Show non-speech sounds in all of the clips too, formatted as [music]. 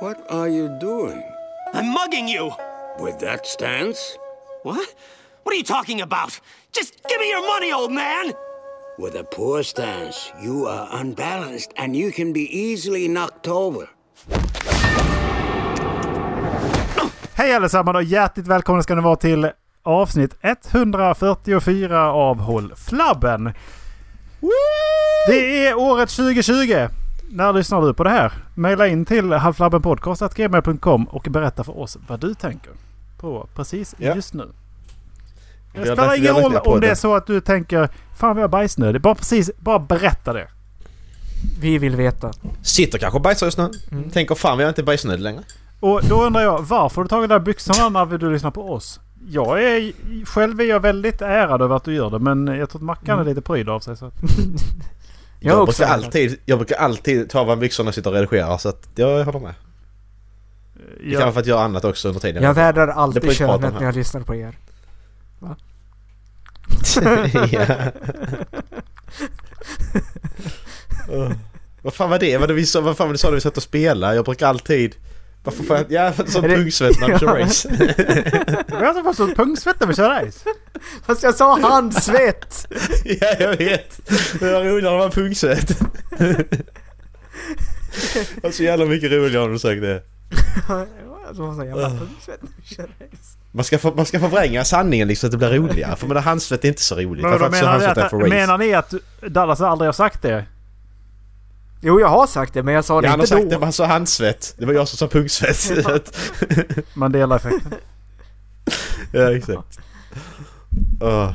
What are you doing? I'm mugging you! With that stance? What? What are you talking about? Just give me your money, old man! With a poor stance, you are unbalanced and you can be easily knocked over. Hej allesammans och hjärtligt välkomna ska ni vara till avsnitt 144 av Håll Flabben. Det är året 2020. När lyssnar du på det här? Maila in till halvflabbenpodcast.gmail.com och berätta för oss vad du tänker på precis Ja. just nu. Det Vi har spelar lagt- vi ingen har roll om det är så att du tänker Fan jag är bajsnödig. Bara precis, bara berätta det. Vi vill veta. Sitter kanske och bajsar just nu. Mm. Tänker fan vi är inte bajsnödig längre. Och då undrar jag, varför har du tagit där byxorna när du lyssnar på oss? Jag är, själv är jag väldigt ärad över att du gör det men jag tror att Mackan är lite pryd av sig. Så att, [laughs] Jag Jag, brukar alltid, jag brukar alltid ta av mig byxorna och sitta och redigera så att jag håller med. Det kan vara jag, för att göra annat också under tiden. Jag vädrar alltid könet när jag lyssnar på er. [laughs] ja. Åh. Vad fan var det? Vad, det vi vad fan var det sa när vi satt och spelade? Jag brukar alltid... Varför får jag... Ja, som Är det- pungsvett när vi kör race. jag har fått sånt pungsvett när vi kör race. Fast jag sa handsvett! ja, jag vet. Det var roligare när man pungsvett. Det var så jävla mycket roligare om du sagt det. Man ska, få, man ska förvränga sanningen liksom så att det blir roligare. För det handsvett är inte så roligt. Men då menar, att, för race. menar ni att Dallas aldrig har sagt det? Jo jag har sagt det men jag sa det Ja, han har inte sagt då. det, men han sa handsvett. Det var jag som sa pungsvett. [laughs] Mandela-effekten. ja, exakt. Var,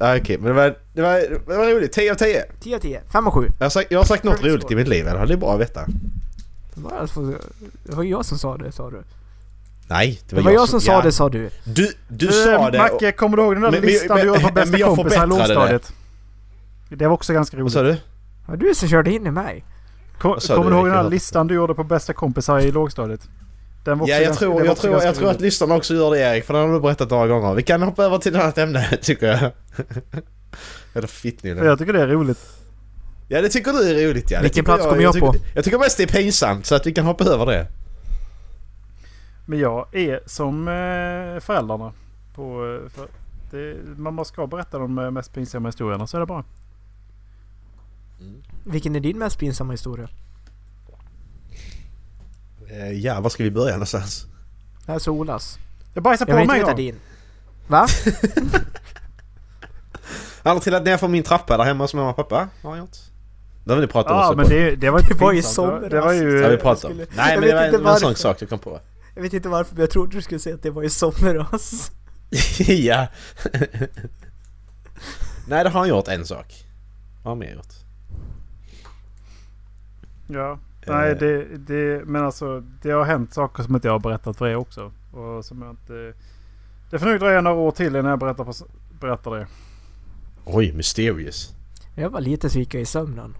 ah, okej, men det var, det, var, det var roligt. 10 av 10. 10 av 10. 5 och 7. Jag har sagt, jag har sagt något roligt i mitt liv. eller? Det är bra att veta. Det var, alltså, det var jag som sa det sa du. Nej, det Det var, var jag som sa ja. det sa du. Du, du Eh, sa det. Macke, kommer du ihåg den där Men- listan men- du gjorde på [laughs] bästa jag kompisar i det. lågstadiet? Det var också ganska Vad roligt. sa du? Var du som körde in i mig. Kom, kommer du, du ihåg den där listan du gjorde på bästa kompisar i lågstadiet? Den var också Ja, jag ganska- tror, den jag tror, jag tror att lyssnarna också gör det Erik, för det har du berättat några gånger. Vi kan hoppa över till ett annat ämne, [laughs] tycker jag. Eller fittnylle. jag tycker det är roligt. Ja, det tycker du är roligt ja. Vilken tycker plats kommer jag tycker, på? Jag tycker mest det är pinsamt, så att vi kan hoppa över det. Men jag är som eh, föräldrarna. På, eh, för det, man bara ska berätta de eh, mest pinsamma historierna så är det bara. Vilken är din mest pinsamma historia? Eh, Ja, var ska vi börja någonstans? Det här är Solas. Jag bajsar Jag på vill mig veta gång. din. Va? [laughs] Han har trillat ner från min trappa där hemma hos mamma och pappa. Har han gjort. Det har vi pratat om Ja men det, det var inte [laughs] Det var ju somras. Det var ju... Det har vi jag pratat om. skulle- Nej jag men det var, en sån sak jag kom på. Jag vet inte varför men jag trodde du skulle säga att det var i somras. [laughs] ja. Nej det har han gjort en sak. Vad har han mer gjort? Ja. Nej, Eh. det, det, men alltså det har hänt saker som inte jag har berättat för er också. Och som jag inte... Det får nog dröja några år till innan jag berättar, på, berättar det. Oj, mysterious. Jag var lite så gick jag i sömnen.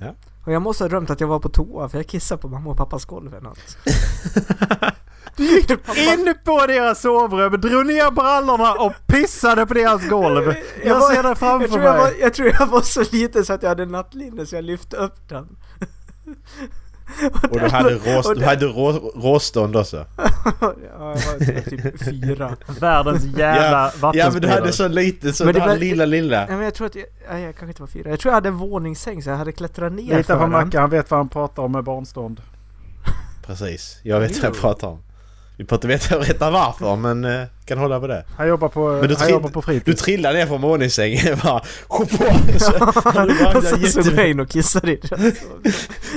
Ja. Och jag måste ha drömt att jag var på toa för jag kissade på mamma och pappas golv en natt. [laughs] Du gick in på deras sovrum, drog ner brallorna och pissade på deras golv. Jag, var- ser det jag, framför tror mig. jag, var, jag tror jag var så liten så att jag hade nattlinne så jag lyfte upp den. Och du hade, rås, och du det- hade rå, råstånd också. ja, jag var typ fyra. Världens jävla Ja, ja men du hade så lite så Men det var- lilla lilla. Nej men jag tror att jag, nej, jag kanske inte var fyra. Jag tror jag hade en våningssäng så jag hade klättrat ner Lita för på. Macke, han vet vad han pratar om med barnstånd. Precis, jag vet vad jag pratar om. Vi pratar veta [laughs] veta varför men eh, kan hålla på det. Han jobbar på, Men du han jobbar på Du fritids. trillade ner från våningssängen [laughs] bara! [laughs] Så, du Och så, så går jag in och kissar i.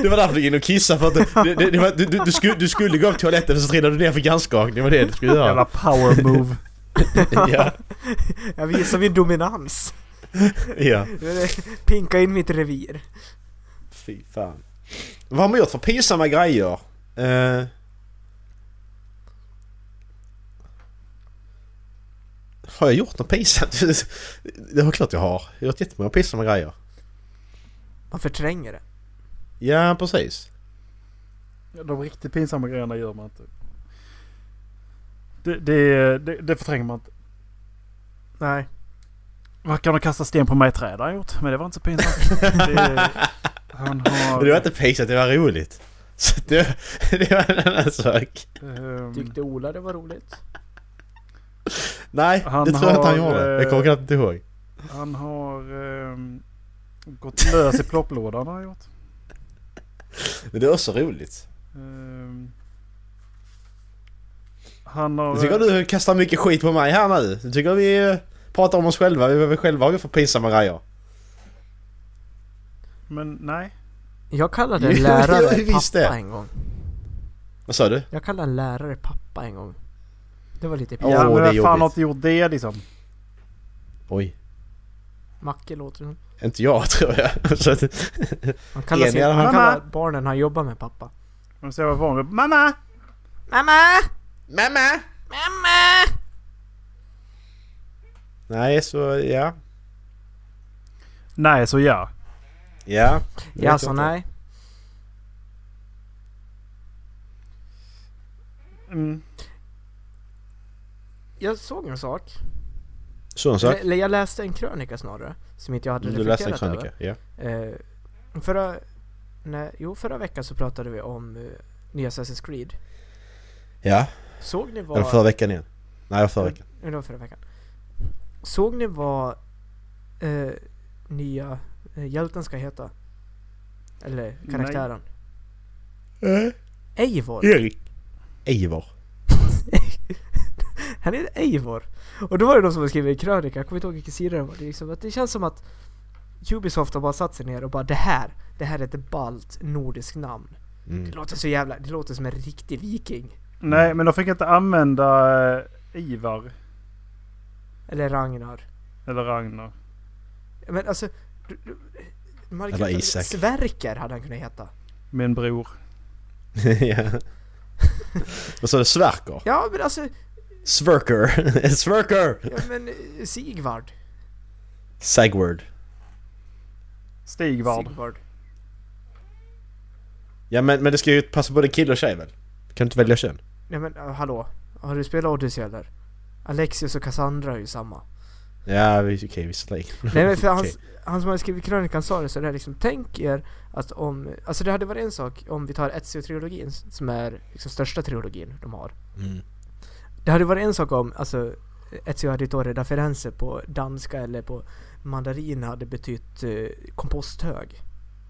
Det var därför du gick in och kissade för att det, det, det var, du, du, du, skulle, du skulle gå på toaletten så trillade du ner för hjärnskakning. Det var det du skulle Jävla göra. power move. Ja, Jag visar min dominans. ja. Pinka in mitt revir. Fy fan. Vad har man gjort för pinsamma grejer? Eh, har jag gjort något pinsamt? [laughs] Det är klart jag har. Jag har gjort jättemånga pinsamma grejer. Man förtränger det. Ja, precis. De riktigt pinsamma grejerna gör man inte. Det, det, det, det förtränger man inte. Nej. Kan ha kastat sten på mig i träd har gjort. Men det var inte så pinsamt. [laughs] det, han har... Men det var inte pinsamt, det var roligt. Så det, [laughs] det var en annan sak. Ehm, Tyckte Ola det var roligt? Nej, Han det tror jag inte han gjorde. Jag eh, kommer knappt ihåg. han har ehm, gått lös i plopplådan har han gjort. Men det är också roligt. Ehm, han har... Jag tycker du kastar mycket skit på mig här nu. Jag tycker vi eh, pratar om oss själva. Vi vi själva ju för pinsamma grejer. Men nej. Jag kallade [laughs] en lärare jo, pappa det. en gång. Vad sa du? Jag kallade en lärare pappa en gång. Det var lite Åh, ja, men det är vem fan har inte gjort det liksom? Oj. Macke låter som. Inte jag [laughs] tror jag. Så att, Han kallar, sin, han kallar barnen han jobbar med pappa. Man ser vad van. Mamma! Mamma! Mamma! Mamma! Nej, så ja. Nej, så ja. Ja. det Ja så nej. Mm. Jag såg en sak. Sån sak. Eller jag läste en krönika snarare. Som inte jag hade Du läste en reflekterat krönika? Ja. över. Eh, förra, nej, jo, förra veckan så pratade vi om uh, nya Assassin's Creed. Ja. Såg ni vad... Eller förra veckan igen. Nej, förra veckan. Ja, det var förra veckan. Såg ni vad eh, nya eh, hjälten ska heta? Eller karaktären? Eivor! Erik. Eivor. Han heter Eivor! Och då var det någon som skrivit en krönika, jag kommer inte ihåg vilken sida det var. Det, liksom, att det känns som att Ubisoft har bara satt sig ner och bara det här, det här är ett ballt nordiskt namn. Det Mm. låter så jävla, det låter som en riktig viking. Nej, men de fick inte använda uh, Ivar. Eller Ragnar. Eller Ragnar. Men alltså... Du, du, hade Eller kunnat- Isak. Sverker hade han kunnat heta. Min bror. [laughs] ja. Vad sa du? Sverker? Ja men alltså, Sverker. [laughs] Sverker! ja, men eh, Sigvard. Sagward. Stigvard. Sigvard. Ja men, men det ska ju passa både kille och tjej väl? Kan du inte välja kön? Nej men uh, hallå, har du spelat Odyssey eller? Alexius och Cassandra är ju samma. Ja, vi- okej visserligen. Nej men för [laughs] Okej. hans, han som hade skrivit krönikan sa det så det är liksom, tänk er att om, alltså det hade varit en sak om vi tar Ezio-trilogin som är liksom största trilogin de har. Mm. Det hade varit en sak om, alltså Ezio Auditore da Firenze på danska eller på mandarin hade betytt eh, komposthög.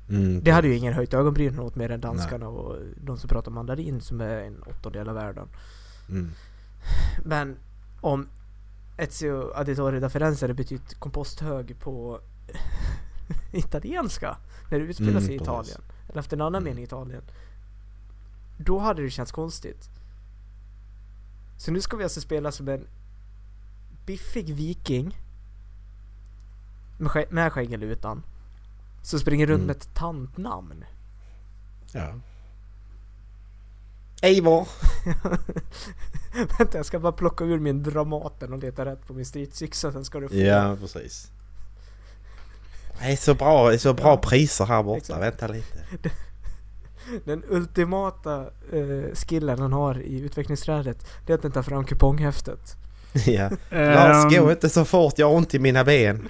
Mm. Det hade ju ingen höjt ögonbrynen åt mer än danskarna och de som pratar mandarin som är en åttondel av världen. Mm. Men om Ezio Auditore da Firenze hade betytt komposthög på [laughs] italienska när det utspelar Mm, sig i. Italien eller efter en annan Mm. mening i Italien då hade det känts konstigt. Så nu ska vi alltså spela som en biffig viking med, skä- med skägg eller utan som springer runt Mm. med ett tantnamn. Ja. Eivor. [laughs] Vänta jag ska bara plocka ur min Dramaten och leta rätt på min stridsyxa sen ska du få Ja, precis. Det är så bra, det är så bra Ja. priser här borta. Exakt. Vänta lite. Den ultimata eh, skillen han har i utvecklingsträdet Det är att den tar fram kuponghäftet [laughs] ja. Lars, Ehm, gå inte så fort. Jag har ont i mina ben.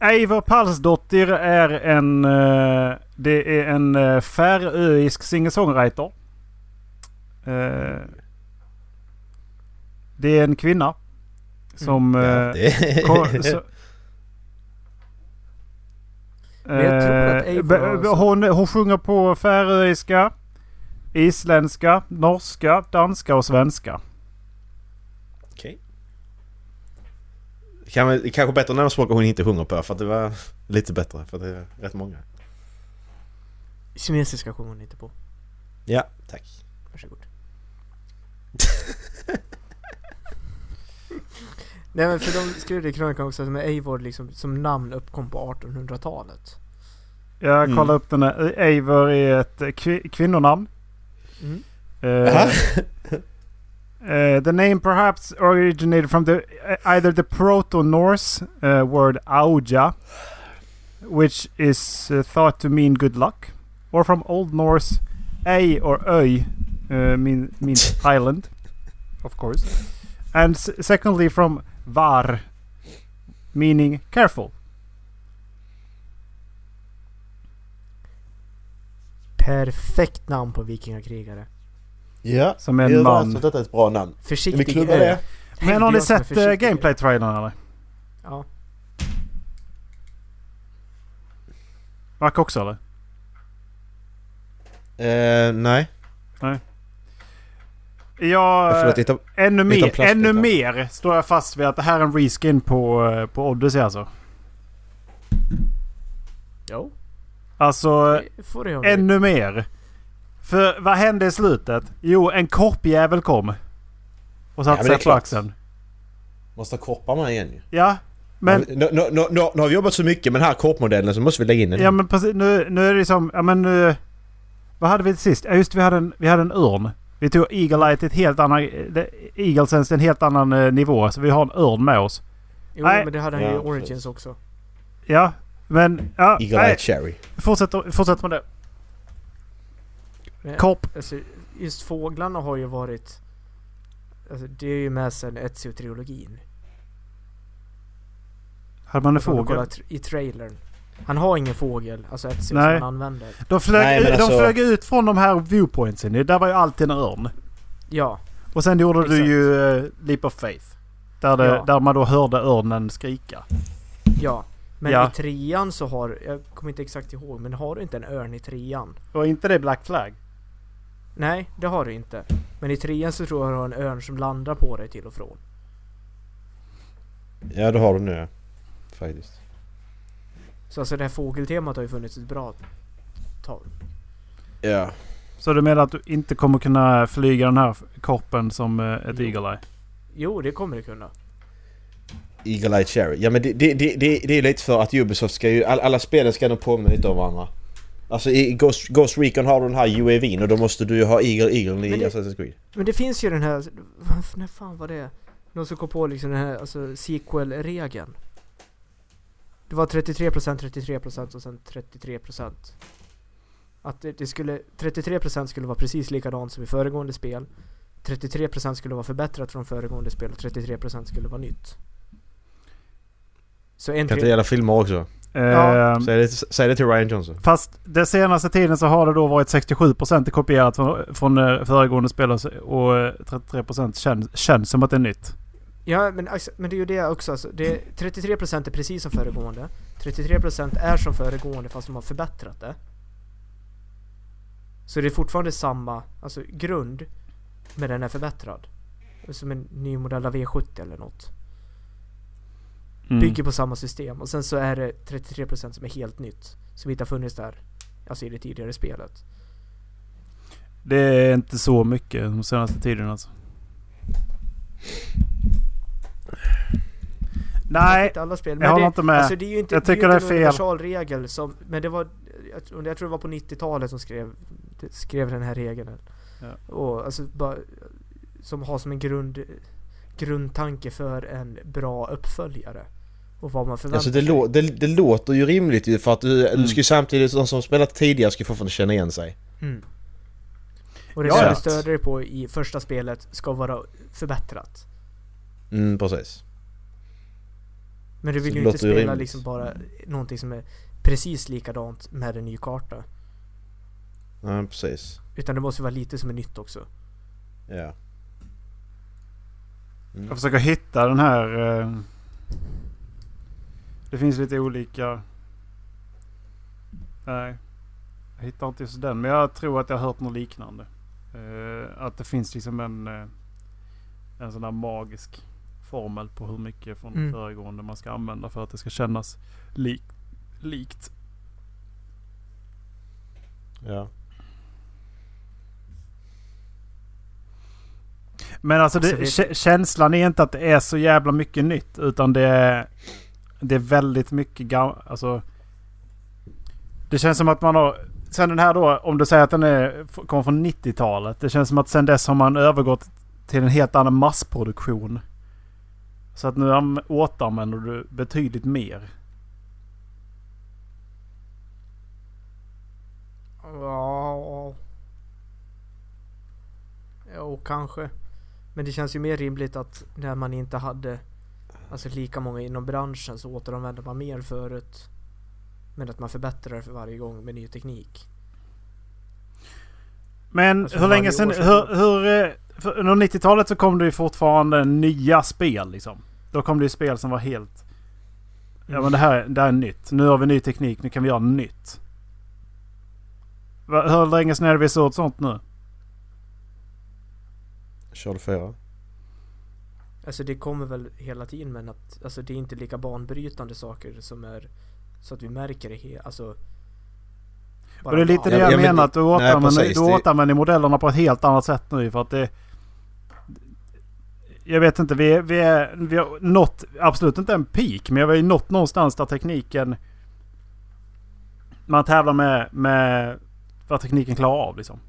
Eivor Palsdottir är en... eh, det är en uh, färöisk singer-songwriter. Eh, det är en kvinna. Som... Ja, eh, det... ko- så- Men jag tror att Eh, hon, hon sjunger på färöiska, isländska, norska, danska och svenska. Okej. Kan vi, kanske bättre när språk hon inte sjunger på för att det var lite bättre för det är rätt många. Kinesiska sjunger hon inte på Ja, tack. Varsågod [laughs] Nej men för de skrev det i krönikan också med Eivor liksom som namn uppkom på 1800-talet Jag Mm. kollade upp den här. Eivor är ett eh, kvi- kvinnonamn. mm. Eh, Uh, the name perhaps originated from the uh, either the Proto-Norse uh, word auja, which is uh, thought to mean good luck, or from Old Norse ei or uh, mean, means [laughs] island, of course, and s- secondly from var, meaning careful. perfekt namn på vikingakrigare. Ja, Som en vi man. om att detta är ett bra namn. Vi Försiktig klubba ö. det? Men har ni sett uh, ö. gameplay-trailern eller? Ja. Mac också eller? Eh, nej. Ja, Förlåt, inte... ännu lite mer, plast ännu mer står jag fast vid att det här är en reskin på, eh, på Odyssey alltså. Jo, Alltså, ännu mer. För vad hände i slutet? Jo, en korpjävel kom. Och satte sig är på axeln. Måste ha koppar med igen ju. Ja, men... Nu, nu, nu, nu, nu har vi jobbat så mycket med den här korpmodellen så måste vi lägga in den. Ja men precis, nu, nu är det som, ja men nu... Vad hade vi till sist? Ja just vi hade en, vi hade en örn. Vi tog Eagle Eye till ett helt annan... det- Eagle Sense till en helt annan eh, nivå. Så vi har en örn med oss. Jo, Nej. men det hade han ju i Ja, Origins precis. också. Ja, men... Ja, Eagle nej, Eye Cherry. fortsätt, fortsätt med det. Men, Korp. Alltså, just fåglarna har ju varit... Alltså, det är ju med sen Ezio-trilogin. Hade man en fågel? I trailern. Han har ingen fågel, alltså Nej. som han använder. De flög, Nej, men de alltså- flög ut från de här viewpointsen. Det Där var ju alltid en örn. Ja, Och sen gjorde du Exakt. ju uh, Leap of Faith. Där, det, Ja. där man då hörde örnen skrika. ja. Men Ja. i trean så har, jag kommer inte exakt ihåg, men har du inte en örn i trean? Och inte det Black Flag? Nej, det har du inte. Men i trean så tror jag du har en örn som landar på dig till och från. Ja, det har du nu Faktiskt. Så alltså det här fågeltemat har ju funnits ett bra tag. Ja. Så du menar att du inte kommer kunna flyga den här korpen som eh, ett Jo. Eagle Eye? Jo, det kommer du kunna. Eagle Eye Cherry. Ja men det, det, det, det, är lite för att Ubisoft ska ju... All, alla spelen ska nog påminna lite om varandra. Alltså i Ghost, Ghost Recon har du den här UAVn och då måste du ju ha Eagle Eagle i Assassin's Creed. Men det finns ju den här, vad- när fan var det? Någon som kom på liksom den här, alltså sequel-regeln. Det var 33%, 33% och sen 33%. Att det, det skulle, 33% skulle vara precis likadant som i föregående spel. 33% skulle vara förbättrat från föregående spel och 33% skulle vara nytt. Så en Kan inte gälla filmer också? Ja. Eh, Säg det, säg det till Ryan Johnson. Fast den senaste tiden så har det då varit 67% kopierat från, från eh, föregående spel och, och eh, 33% känns, känns som att det är nytt. Ja men, alltså, men det är ju det också. Alltså, det, 33% är precis som föregående. 33% är som föregående fast de har förbättrat det. Så det är fortfarande samma alltså, grund. Men den är förbättrad. Som en ny modell av V70 eller något. Mm. Bygger på samma system. Och sen så är det 33% som är helt nytt. Som inte har funnits där. Alltså i det tidigare spelet. Det är inte så mycket de senaste tiden alltså. Nej, Inte alla spel. jag Men håller det, inte med. Alltså det är ju inte, Jag det är tycker det är inte en fel. universal regel som, men det var, jag, tror- jag tror det var på 90-talet som skrev, det- skrev den här regeln. Ja. Och alltså bara, som har som en grund, grundtanke för en bra uppföljare. Och vad man förväntar Alltså det, sig. lå, det, det låter ju rimligt ju för att du, Mm. du ska ju samtidigt, de som spelat tidigare ska fortfarande känna igen sig. Mm. Och det ja. du stöder dig på i första spelet ska vara förbättrat. Mm, precis. Men du Så vill det ju inte spela rimligt. liksom bara någonting som är precis likadant med en ny karta. Ja, precis. Utan det måste vara lite som är nytt också. Ja. Mm. Jag försöker hitta den här... Eh, det finns lite olika... Nej. Jag hittar inte just den. Men jag tror att jag har hört något liknande. Eh, att det finns liksom en... Eh, en sån där magisk formel på hur mycket från Mm. föregående man ska använda för att det ska kännas lik, likt. Ja. Men alltså, det, Alltså, det- känslan är inte att det är så jävla mycket nytt. Utan det är, det är väldigt mycket gammalt. Alltså, det känns som att man har... Sen den här då, om du säger att den är, kommer från 90-talet. Det känns som att sen dess har man övergått till en helt annan massproduktion. Så att nu återanvänder du betydligt mer. Ja... Jo, kanske. Men det känns ju mer rimligt att när man inte hade alltså lika många inom branschen så återanvände man mer förut. Men att man förbättrar för varje gång med ny teknik. Men Alltså, hur länge sedan... Hur, hur, eh, för under 90-talet så kom det ju fortfarande nya spel liksom. Då kom det ju spel som var helt... Ja men det här, det här är nytt. Nu har vi ny teknik, nu kan vi göra nytt. Hur länge sedan är det vi såg sånt nu? Kör du fyra? Alltså det kommer väl hela tiden men att alltså det är inte lika banbrytande saker som är så att vi märker det he- alltså Och det är lite det Ja, jag ja, men menar, att du det- återanvänder modellerna på ett helt annat sätt nu för att det... Jag vet inte, vi, vi, är, vi har nått, absolut inte en peak, men vi har ju nått någonstans där tekniken... Man tävlar med, med vad tekniken klarar av liksom.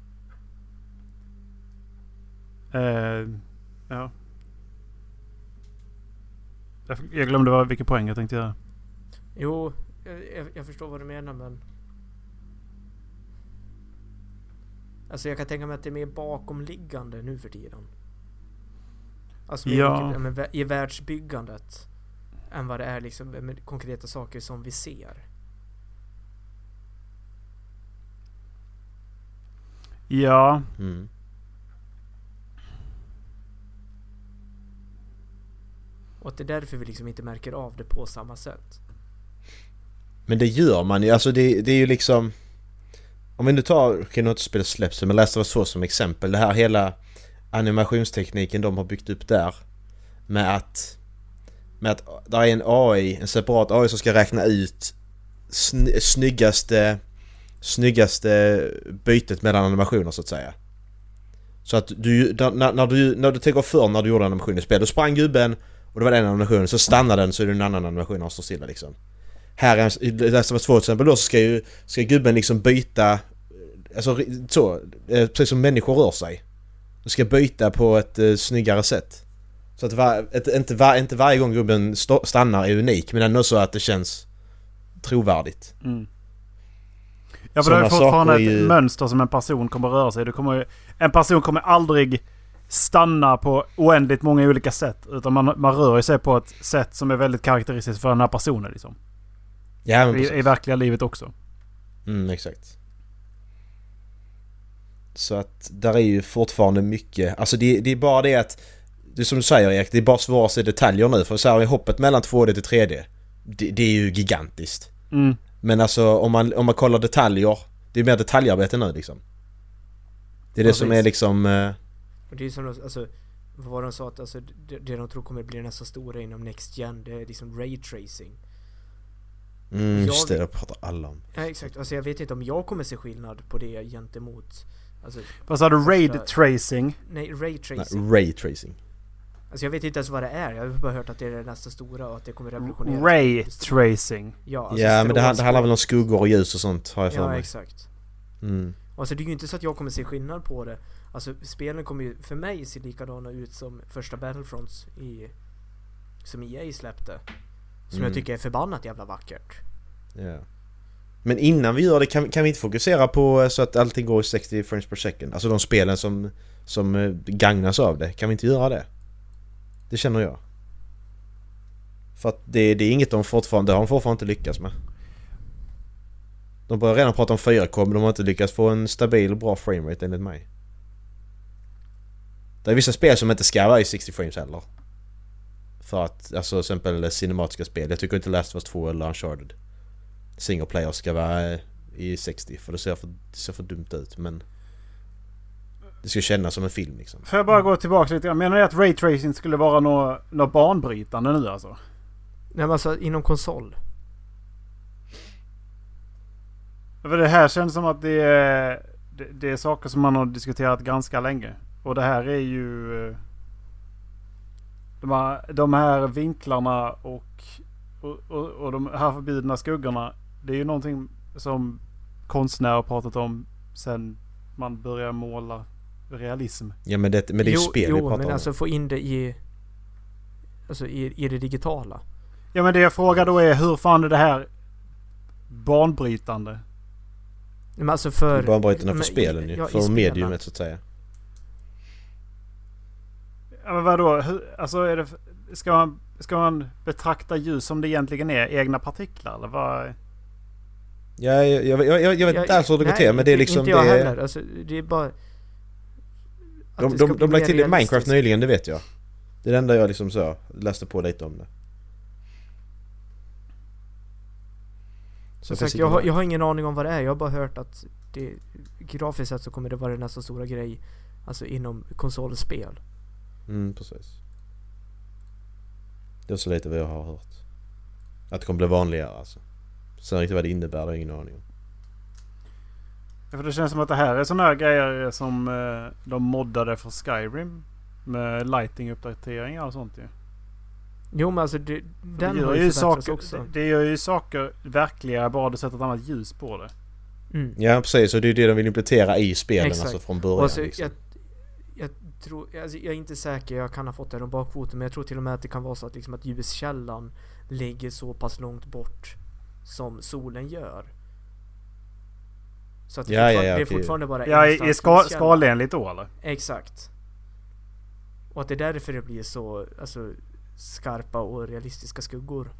Uh, ja. Jag, jag glömde vad, vilken poäng jag tänkte göra. Jo, jag, jag förstår vad du menar men Alltså jag kan tänka mig att det är mer bakomliggande nu för tiden. Alltså mer Ja. mycket, men i världsbyggandet. Än vad det är liksom med konkreta saker som vi ser. Ja, Mm. Och att det är därför vi liksom inte märker av det på samma sätt. Men det gör man ju, alltså det, det är ju liksom... Om vi nu tar, okej nu har inte spelet släppts men Last of Us 2 som exempel. Det här hela animationstekniken de har byggt upp där. Med att... Med att där är en AI, en separat AI som ska räkna ut sny, snyggaste... Snyggaste bytet mellan animationer så att säga. Så att du, när, när du, när du tänker för när du gjorde animationen i spel, då sprang gubben och det var den animationen, så stannar den så är det en annan animation och står stilla liksom. Här i Last of Us 2 till exempel då så ska ju ska gubben liksom byta Alltså så, eh, precis som människor rör sig. Du ska byta på ett eh, snyggare sätt. Så att var, ett, inte, var, inte varje gång gubben st- stannar är unik men ändå så att det känns trovärdigt. Mm. Ja för det är Sådana fortfarande ett ju- mönster som en person kommer röra sig. Det kommer, ju- en person kommer aldrig stanna på oändligt många olika sätt. Utan man, man rör sig på ett sätt som är väldigt karaktäristiskt för den här personen. Liksom. Ja men I, I verkliga livet också. Mm, exakt. Så att där är ju fortfarande mycket, alltså det, det är bara det att Det är som du säger Erik, det är bara svårt att se detaljer nu för så här, hoppet mellan 2D till 3D det, det är ju gigantiskt. Mm. Men alltså om man, om man kollar detaljer Det är mer detaljarbete nu liksom. Det är det Ja, som visst. är liksom... eh, Och det är som de, alltså, vad var de sa att alltså, det, det de tror kommer bli nästa stora inom Next Gen, det är liksom Ray Tracing. Mm, just det, det pratar alla om. Ja exakt, alltså jag vet inte om jag kommer se skillnad på det gentemot Alltså, Vad sa du? Raid Första- tracing? nej Ray Nej, Tracing. Ray tracing. Alltså jag vet inte ens vad det är, jag har bara hört att det är det nästa stora och att det kommer revolutionera Ray tracing. Ja, alltså ja men det, det handlar väl om skuggor och ljus och sånt har jag för Ja mig. exakt. Mm. Och Alltså det är ju inte så att jag kommer se skillnad på det. Alltså spelen kommer ju för mig se likadana ut som första Battlefronts i som EA släppte. Som Mm. jag tycker är förbannat jävla vackert. Ja. Men innan vi gör det kan, kan vi inte fokusera på eh, så att allting går i 60 frames per second? Alltså de spelen som, som eh, gagnas av det. Kan vi inte göra det? Det känner jag. För att det, det är inget de fortfarande, det har de fortfarande inte lyckats med. De börjar redan prata om 4K men de har inte lyckats få en stabil och bra framerate enligt mig. Det är vissa spel som inte ska vara i 60 frames heller. För att, alltså till exempel eh, cinematiska spel. Jag tycker inte Last of Us 2 eller Uncharted single player ska vara eh, i 60 för det ser för, det ser för dumt ut men det ska kännas som en film liksom. Får jag bara gå tillbaka lite grann? Menar du att Ray tracing skulle vara något, något banbrytande nu alltså? Nej men alltså inom konsol. För det här känns som att det är, det, det är saker som man har diskuterat ganska länge. Och det här är ju... eh, De här, de här vinklarna och, och, och, och de här förbjudna skuggorna. Det är ju någonting som konstnärer har pratat om sen man började måla realism. Ja men det, men det är ju jo, spel vi jo pratar men om. alltså få in det i Alltså i, i det digitala. Ja men det jag frågar då är hur fan är det här banbrytande? Men alltså för... Banbrytande för men spelen ju. ja, för spelen. mediumet så att säga. Ja, men vadå? Hur, alltså är det, ska, man, ska man betrakta ljus som det egentligen är? Egna partiklar eller vad? Ja, jag, jag, jag, jag vet inte alls hur det går till men det är liksom... Inte jag det, heller. Alltså, det är bara... De, de, de lade till i Minecraft nyligen, det vet jag. Det är det enda jag liksom så läste på lite om det. Så Som sagt, jag, har, jag har ingen aning om vad det är. Jag har bara hört att det, grafiskt sett så kommer det vara nästa stora grej Alltså inom konsolspel. Mm, precis. Det är så lite vad jag har hört. Att det kommer bli vanligare alltså. Sen riktigt vad det innebär, det har jag ingen aning om. För det känns som att det här är sådana här grejer som eh, de moddade för Skyrim. Med lighting-uppdateringar och sånt ju. Jo men alltså det, den det, gör ju saker, också. det, det gör ju saker verkligare bara du sätter ett annat ljus på det. Mm. Ja precis, och det är det de vill implementera i spelen Exakt. alltså från början. alltså, liksom. jag, jag tror, alltså, jag är inte säker, jag kan ha fått det om bakfoten men jag tror till och med att det kan vara så att, liksom, att ljuskällan ligger så pass långt bort som solen gör. Så att det, Ja, ja, fortfarande, ja, det är fortfarande bara Ja, en stark i ska, skalenligt då eller? Exakt. Och att det är därför det blir så alltså, skarpa och realistiska skuggor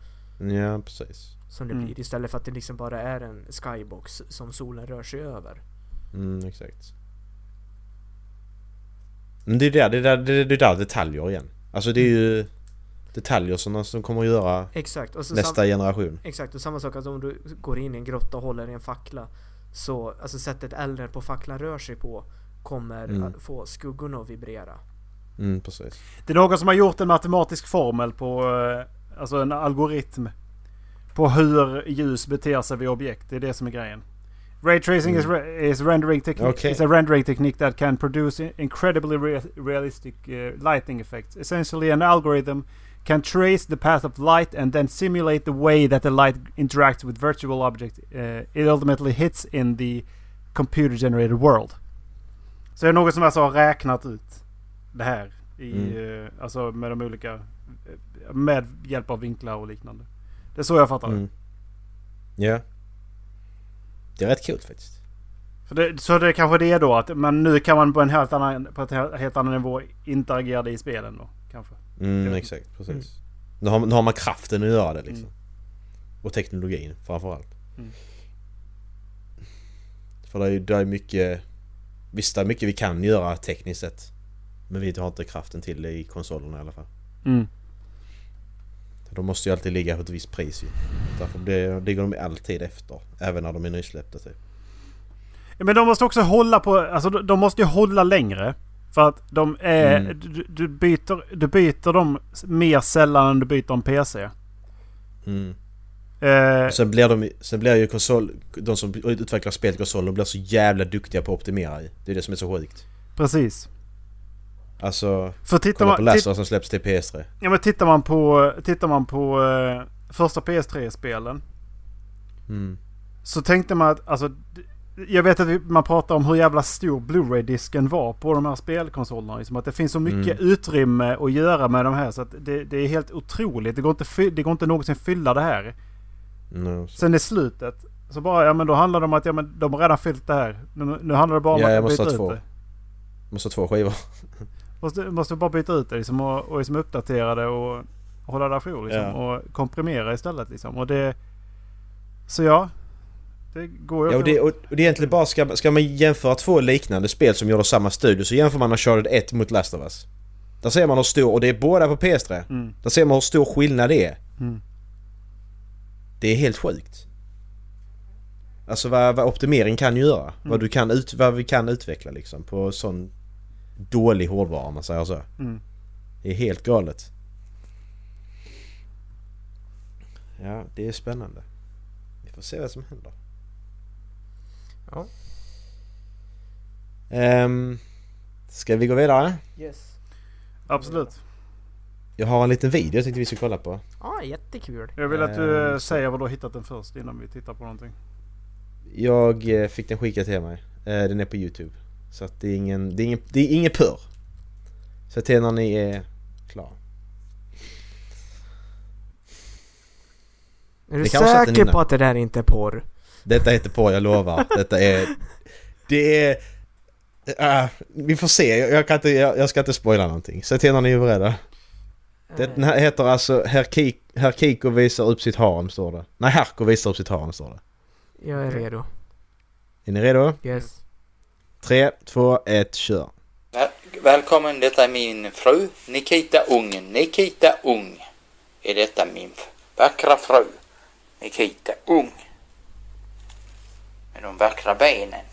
Ja, precis. som det Mm. blir istället för att det liksom bara är en skybox som solen rör sig över. Mm, exakt. Men det är där, det är där, det är det är där detaljer igen. Alltså det är ju detaljer som, som kommer att göra Exakt. Och så nästa generation. Exakt, och samma sak att om du går in i en grotta och håller i en fackla Så, alltså sättet elden på facklan rör sig på Kommer Mm. att få skuggorna att vibrera Mm, precis. Det är någon som har gjort en matematisk formel på, eh, alltså en algoritm. På hur ljus beter sig vid objekt. Det är det som är grejen. Ray tracing is, re- is, rendering technique, Okej. is a rendering technique that can produce in- incredibly re- realistic uh, lighting effects. Essentially an algorithm can trace the path of light and then simulate the way that the light interacts with virtual object uh, it ultimately hits in the computer generated world. Så det är någon som alltså har räknat ut det här. I, eh, Alltså med de olika... eh, Med hjälp av vinklar och liknande. Det är så jag fattar det. Mm. Ja. Det är rätt coolt faktiskt. För det. Så det är kanske det då att men nu kan man på en helt annan, på ett he- helt annan nivå interagera det i spelen då. Kanske. Mm, exakt. Precis. Nu, har, nu har man kraften att göra det liksom. Mm. Och teknologin framförallt. Mm. För det är ju det är mycket... Visst, det är mycket vi kan göra tekniskt sett. Men vi har inte kraften till det i konsolerna i alla fall. Mm. De måste ju alltid ligga på ett visst pris ju. Därför det, ligger de alltid efter. Även när de är nysläppta typ. Men de måste också hålla på... Alltså de de måste ju hålla längre. För att de är... Mm. Du, du, byter, du byter dem mer sällan än du byter en PC. Mm. Eh, Sen blir de sen blir ju konsol... De som utvecklar spel till konsol, de blir så jävla duktiga på att optimera ju. Det är det som är så sjukt. precis. Alltså... För tittar Kolla på man, Last of Us som släpps till PS3. Ja men tittar man på, tittar man på eh, första PS3-spelen. Mm. Så tänkte man att, alltså. Jag vet att man pratar om hur jävla stor Blu-ray-disken var på de här spelkonsolerna. Liksom att det finns så mycket Mm. utrymme att göra med de här. Så att det, det är helt otroligt. Det går, inte det går inte någonsin fylla det här. No. Sen i slutet. Så bara, ja men då handlar det om att ja, men de har redan fyllt det här. Nu, nu handlar det bara om Ja, jag att måste byta ha ut två. det. Måste ha två skivor. [laughs] Måste, måste bara byta ut det liksom, och, och liksom uppdatera det och, och hålla det ajour liksom, Ja. och komprimera istället. Liksom. Och det, så ja, det går ju. Ja, och, det, och och det är egentligen bara, ska, ska man jämföra två liknande spel som gjorde samma studio så jämför man Uncharted 1 mot Last of Us. Där ser man hur stor, och det är båda på PS3. Mm. Där ser man hur stor skillnad det är. Mm. Det är helt sjukt. Alltså vad, vad optimering kan göra. Mm. Vad, du kan ut, vad vi kan utveckla liksom på sån dålig hårdvara om man säger så. Mm. Det är helt galet. Ja, det är spännande. Vi får se vad som händer. Ja. Um, ska vi gå vidare? Yes Absolut. Jag har en liten video jag tänkte vi ska kolla på. Ja, jättekul Jag vill att du så- säger var du har hittat den först innan vi tittar på någonting. Jag eh, fick den skickad till mig. Eh, Den är på Youtube. Så att det är ingen, det är ingen, det är ingen purr. Så till när ni är klara. Är du säker på att det där inte är porr? Detta heter på, jag lovar. Detta är... Det är... ah, vi får se, jag, jag, kan inte, jag, jag ska inte spoila någonting. Säg till när ni är beredda. Eh, Den här heter alltså Herr, Kik, Herr Kiko visar upp sitt harem står det. Nej, Herko visar upp sitt harem står det. Jag är redo Är ni redo? Yes Tre, två, ett, kör. That, välkommen. Detta är min fru Nikita Ung. Nikita Ung är detta min vackra fru. Nikita Ung. Med de vackra benen.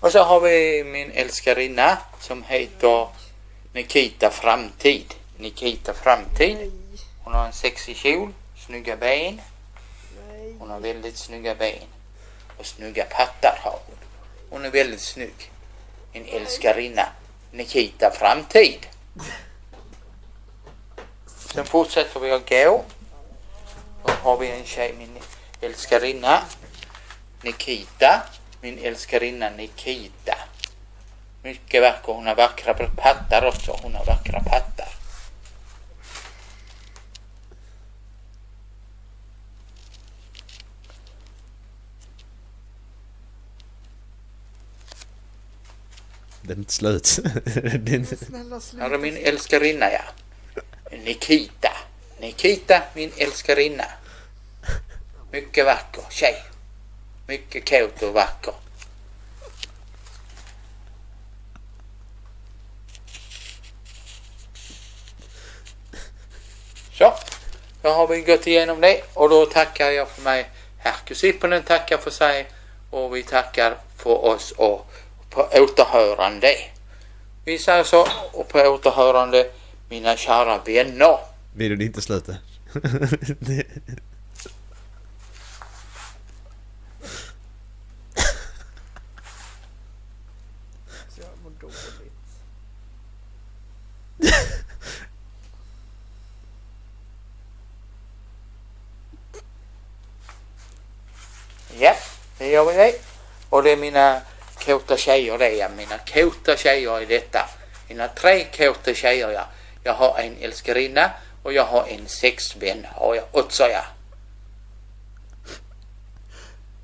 Och så har vi min älskarinna som heter Nikita Framtid. Nikita Framtid. Hon har en sexig kjol, snygga ben. Hon har väldigt snygga ben. Och snygga pattar har hon. Hon är väldigt snygg. Min älskarinna Nikita Framtid. Sen fortsätter vi att gå. Då har vi en tjej, min älskarinna Nikita. Min älskarinna Nikita. Mycket vacker. Hon har vackra pattar också. Hon har vackra pattar. Den är inte slut. [laughs] Den... Snälla sluta. är min älskarinna ja. Nikita. Nikita, min älskarinna. Mycket vacker tjej. Mycket kåt och vacker. Så, då har vi gått igenom det och då tackar jag för mig. Herkus Sipponen tackar för sig och vi tackar för oss och på återhörande. Vi säger så och på återhörande mina kära vänner. Videon är inte slut [laughs] än. Det- Så jag mår dåligt. Ja, det gör vi det. Och det är mina kåta tjejer det ja. Mina kåta tjejer är detta. Mina tre kåta tjejer ja. Jag har en älskarinna och jag har en sexvän har jag också ja.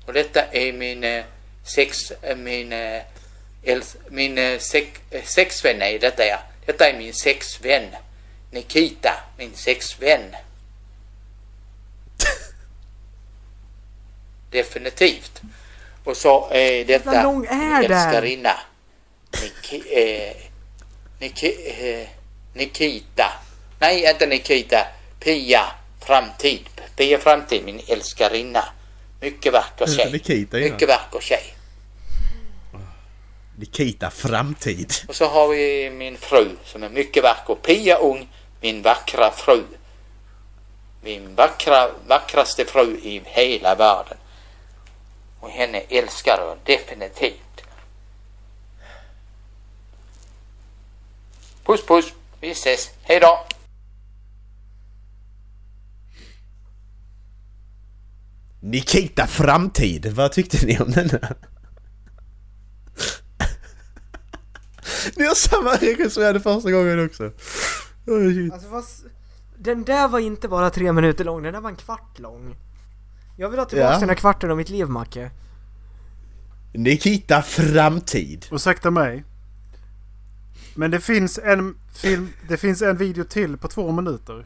Och detta är min sex, min, äls, min sex, sexvän är detta ja. Detta är min sexvän. Nikita, min sexvän. Definitivt. Och så är detta Vad lång är min älskarinna. Niki, eh, Niki, eh, Nikita. Nej, inte Nikita. Pia Framtid. Pia Framtid, min älskarinna. Mycket vacker tjej. Nikita. Mycket vacker tjej. Nikita Framtid. Och så har vi min fru som är mycket vacker. Pia Ung, min vackra fru. Min vackra, vackraste fru i hela världen. Och henne älskar jag definitivt. Puss puss, vi ses. Hej då! Nikita Framtid. Vad tyckte ni om denna? Ni har samma reaktion som jag hade första gången också. Oh. Alltså s- Den där var inte bara tre minuter lång, den där var en kvart lång. Jag vill ha tillbaka Ja. den här kvarten av mitt liv, Macke. Nikita Framtid. Ursäkta mig. Men det finns en film, det finns en video till på två minuter.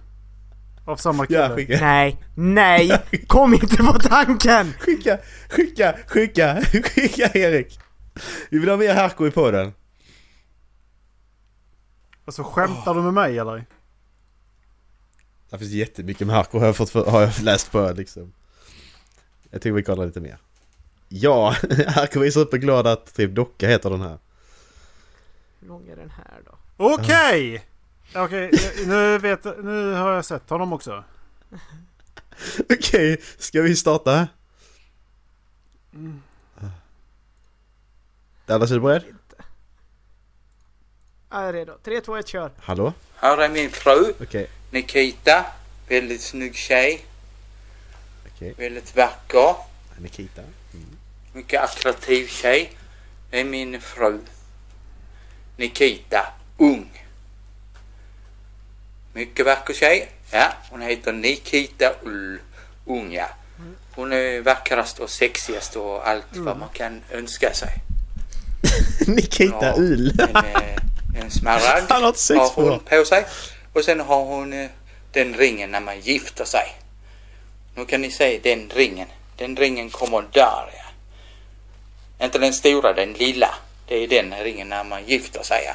Av samma kille. Ja, skicka. Nej, nej! Kom inte på tanken! Skicka, skicka, skicka, skicka Erik. Vi vill ha mer Harko i podden. Alltså skämtar du med mig eller? Det finns jättemycket med Harko har jag, fått, har jag läst på liksom. Jag tycker vi kollar lite mer. Ja, [laughs] Harko är superglad att typ Docka heter den här. Hur lång är den här då? Okej! Okej, nu, vet, nu har jag sett honom också. [laughs] Okej, ska vi starta? Dallas, är du beredd? Jag är redo. 3, 2, 1, kör! Hallå? Här är min fru Nikita. Väldigt snygg tjej. Okej. Väldigt vacker. Nikita. Mycket attraktiv tjej. Det är min fru. Nikita. Ung. Mycket vacker tjej. Ja, hon heter Nikita Ull. Ung, ja. Hon är vackrast och sexigast och allt vad man kan önska sig. [laughs] Nikita Ull. En, eh, en smaragd [laughs] Han har hon på sig. Och sen har hon eh, den ringen när man gifter sig. Nu kan ni se den ringen. Den ringen kommer där ja. Inte den stora, den lilla. Det är den ringen när man gifter sig.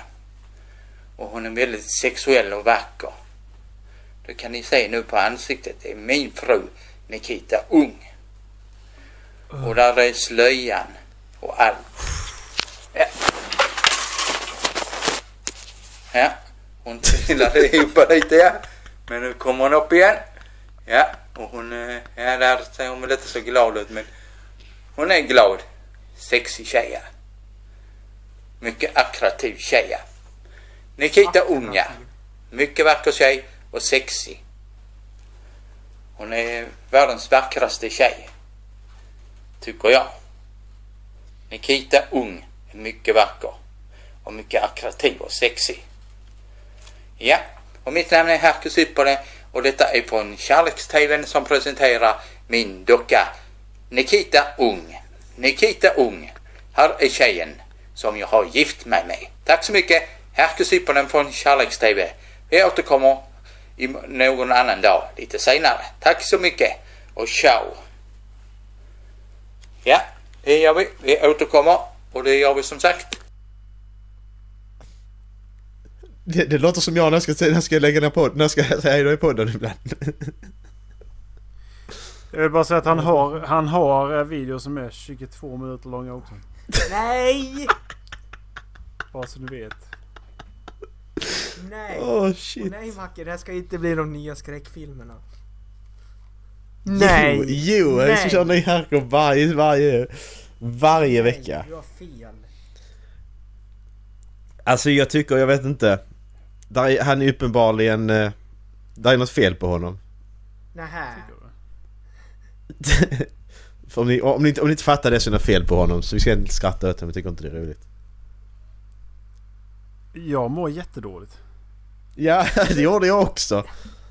Och hon är väldigt sexuell och vacker. Det kan ni se nu på ansiktet. Det är min fru Nikita Ung. Och där är slöjan och allt. Ja. Ja, hon trillade ihop lite ja. Men nu kommer hon upp igen. Ja, och hon, eh, ja där ser hon väl inte så glad ut men hon är glad. Sexig tjej ja. Mycket attraktiv tjej ja. Nikita Unga. Mycket vacker tjej och sexig. Hon är världens vackraste tjej. Tycker jag. Nikita Ung är mycket vacker. Och mycket attraktiv och sexig. Ja, och mitt namn är Herkus Ypperle och detta är från Kärleks-TVn som presenterar min docka Nikita Ung. Nikita Ung. Här är tjejen som jag har gift mig med. Tack så mycket. Herkus Ypperle från Kärleks-TV. Vi återkommer i någon annan dag lite senare. Tack så mycket och ciao. Ja, det gör vi. Vi återkommer och det gör vi som sagt. Det, det låter som jag när jag ska, när jag ska lägga ner podden, när jag ska säga hejdå i podden ibland. Jag vill bara säga att han har, han har eh, videor som är 22 minuter långa också. Nej! Bara så du vet. Nej! Åh oh, shit. nej Macke, det här ska inte bli de nya skräckfilmerna. Nej! Jo, jo jag ska Nej. köra ny Herko varje, varje, varje vecka. Nej, du har fel. Alltså jag tycker, jag vet inte. Där är, han är uppenbarligen... eh, Där är något fel på honom. Nähä. [laughs] Om ni, om, ni, inte- om ni inte fattar det så är det något fel på honom. Så vi ska inte skratta åt honom, vi tycker inte det är roligt. Jag mår jättedåligt. Ja, [laughs] det gjorde jag också.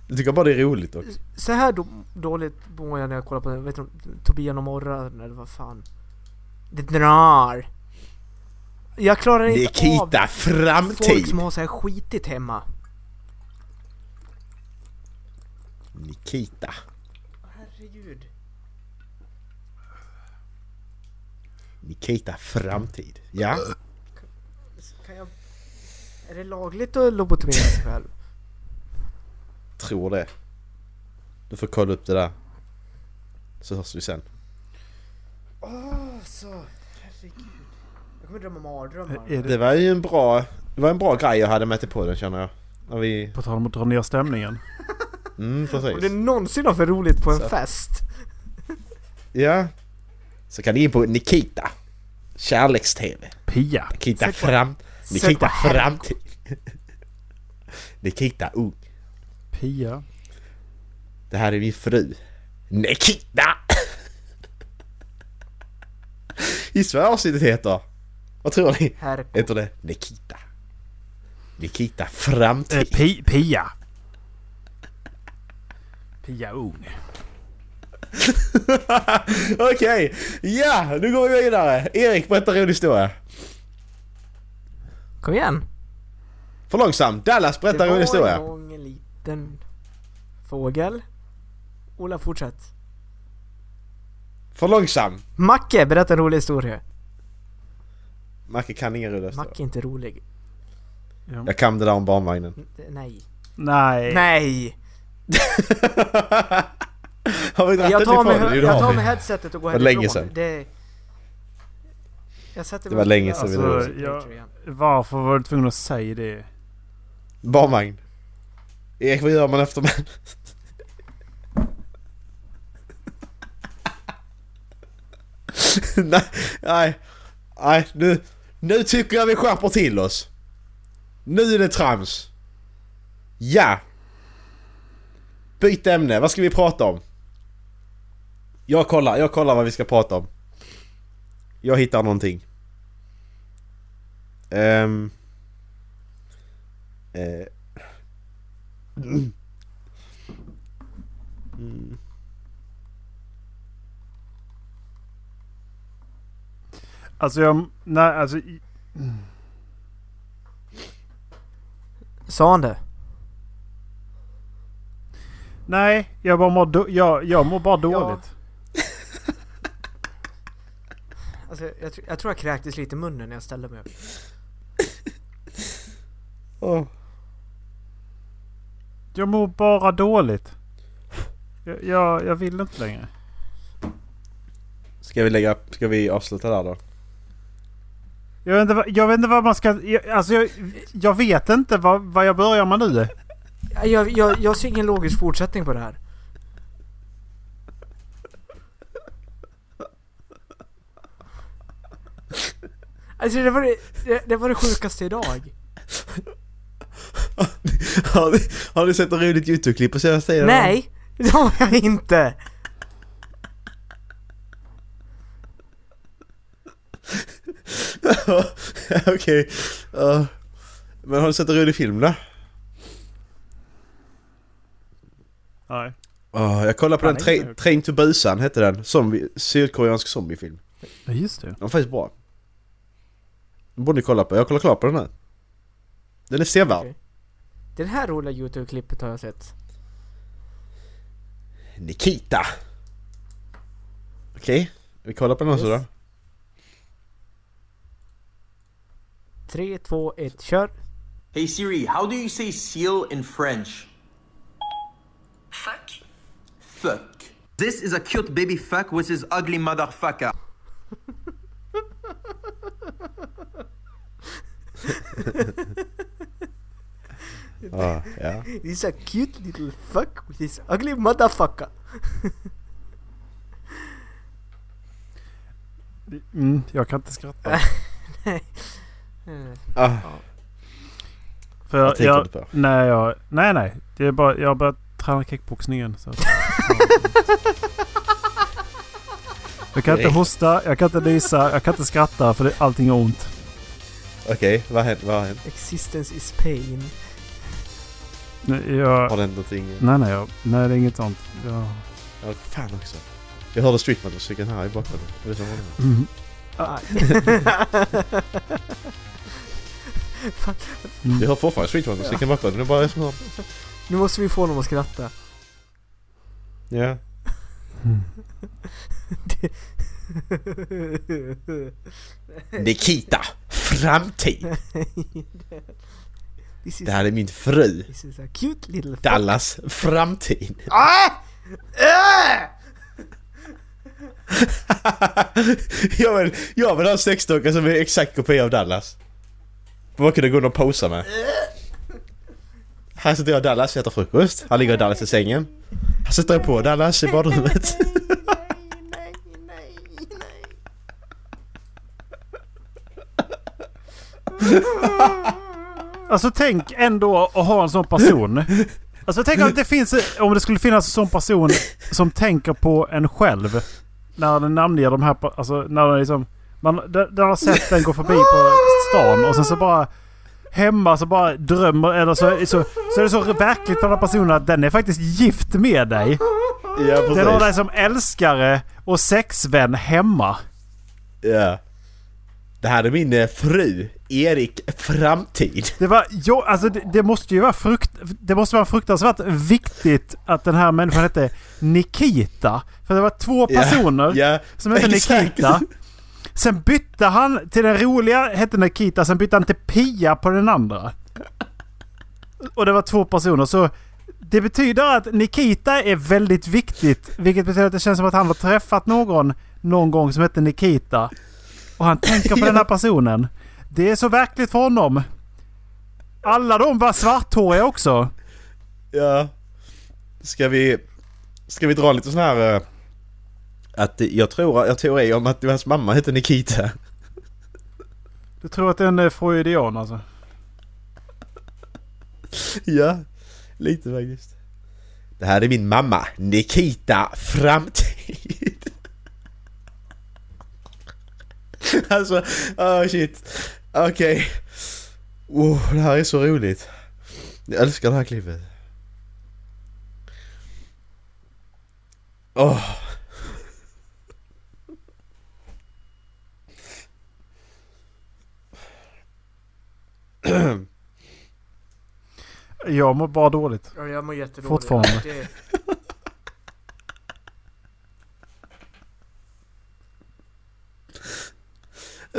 Jag tycker bara det är roligt också. Så här då, dåligt mår jag när jag kollar på vet du, Tobias och Morran eller vad fan. Det drar. Jag klarar inte Nikita av Framtid! folk som har så här skitigt hemma. Nikita. Herregud. Nikita Framtid. Ja. Kan jag... Är det lagligt att lobotomera sig själv? Tror det. Du får kolla upp det där. Så hörs vi sen. Åh, så. Herregud. Jag kommer drömma mardrömmar. Är det, Det var ju en bra... Det var en bra grej jag hade med till podden känner jag. När vi... på tal om att dra ner stämningen. [laughs] Mm, Om det precis. någonsin var för roligt på en Så. fest. Ja. Så kan ni in på Nikita. Kärleks-TV. Pia. Nikita Sök på- fram... Nikita framtid. [laughs] Nikita ung. Pia. Det här är min fru. Nikita! Gissa vad avsnittet heter? Vad tror ni? Herko. Heter det Nikita? Nikita framtid. Eh, pi, Pia. Pia Ung. [laughs] Okej, ja nu går vi vidare. Erik berättar en rolig historia. Kom igen. För långsam. Dallas berättar en rolig det var historia. en gång en liten fågel. Ola fortsätt. För långsam. Macke, berätta en rolig historia. Macke kan rolig historia. Macke är inte rolig. Ja. Jag kan det där om barnvagnen. N- Nej. Nej. Nej! [laughs] Har vi Jag tar, med, det jag tar vi. med headsetet och går Det var härifrån. länge sedan. Det... Jag sätter Det var länge sedan vi. Alltså, jag- Varför var du tvungen att säga det? Barnvagn. Erik, vad gör man efter man... [laughs] nej, nej, nej, nu, nu tycker jag vi skärper till oss. Nu är det trams. Ja. Byt ämne, vad ska vi prata om? Jag kollar, jag kollar vad vi ska prata om. Jag hittar någonting. Ehm... Eh. [clears throat] mm. Alltså jag... Nej, alltså... Sa han det? Nej, jag bara mår, do, jag, jag mår bara dåligt. [laughs] Alltså, jag, tr- jag tror jag kräktes lite i munnen när jag ställde mig upp. Åh. Jag mår bara dåligt. Jag, jag, jag vill inte längre. Ska vi lägga... Ska vi avsluta där då? Jag vet inte, jag vet inte vad man ska... Jag, alltså jag, jag vet inte vad, vad jag börjar med nu. Jag, jag, jag ser ingen logisk fortsättning på det här. Alltså det var det, det, det var det sjukaste idag. har, ni, har ni sett en roligt YouTube-klipp på senaste tiden? Nej! Det har jag inte! [laughs] Okej. Ja. men har du sett en rolig film då? Nej. Oh, jag kollade på den, Tra- jag. Train to Busan hette den. Zombie, sydkoreansk zombiefilm. Ja, just det. Den var faktiskt bra. Den borde ni kolla på. Jag kollar klart på den här. Den är sevärd. Okej. Det här roliga YouTube-klippet har jag sett. Nikita. Okej, vi kollar på den också då. 3, 2, 1, kör! Hey Siri, how do you say seal in French? Fuck. Fuck. This is a cute baby fuck with his ugly motherfucker. [laughs] Ah, ja. This a cute little fuck with his ugly motherfucker. Mm, jag kan inte skratta. [laughs] Ah, För vad jag, jag, på? nej, jag, nej, nej. Det är bara, jag har börjat träna kickboxning igen. Så. jag kan inte hosta, jag kan inte nysa, jag kan inte skratta för det, allting är ont. Okej, vad har hänt? Vad har hänt? Existence is pain. Nej, Jag, Har det hänt någonting? nej, nej, jag, nej, det är inget sånt. Jag, Ja, fan också. Jag hörde streetmusiken här i bakgrunden. Mm, Fan, [laughs] [laughs] Jag hör fortfarande streetmusiken i bakgrunden. Det är bara hör. nu måste vi få honom att skratta. Ja. Nikita! Framtid! [laughs] This is, Det här är min fru. this is a cute little fuck. Dallas framtid. Ah! Ah! [laughs] jag, vill, jag vill ha en sexdocka som är exakt kopia av Dallas. Man kunde gå och posa med. Här sitter jag och Dallas och äter frukost. Här ligger Dallas i sängen. Här sätter jag på Dallas i badrummet. Nej, nej, nej. Alltså tänk ändå att ha en sån person. Alltså tänk om det finns, om det skulle finnas en sån person som tänker på en själv. När den namnger de här, alltså när den liksom, man, den, har sett den gå förbi på stan och sen så bara hemma så bara drömmer, eller så, så, så är det så verkligt för den här personen att den är faktiskt gift med dig. Ja Den har dig precis. som älskare och sexvän hemma. Ja. Det här är min eh, fru, Erik Framtid. Det var, jo, alltså det, det måste ju vara frukt, det måste vara fruktansvärt viktigt att den här människan hette Nikita. För det var två Ja, personer Ja, som hette exakt. Nikita. Sen bytte han till den roliga hette Nikita, sen bytte han till Pia på den andra. Och det var två personer så det betyder att Nikita är väldigt viktigt. Vilket betyder att det känns som att han har träffat någon någon gång som hette Nikita. Och han tänker på den här [laughs] personen. Det är så verkligt för honom. Alla de var svarthåriga också. Ja. Ska vi... Ska vi dra lite sån här... Att jag tror, jag har teori om att hans mamma heter Nikita. Du tror att det är freudian alltså? Ja, lite faktiskt. Det här är min mamma, Nikita Framtid. alltså, oh shit. Okej. Oh, det här är så roligt. Jag älskar det här klippet. Åh. [clears throat] Jag mår bara dåligt. Ja, jag mår jättedåligt. Fortfarande. Det,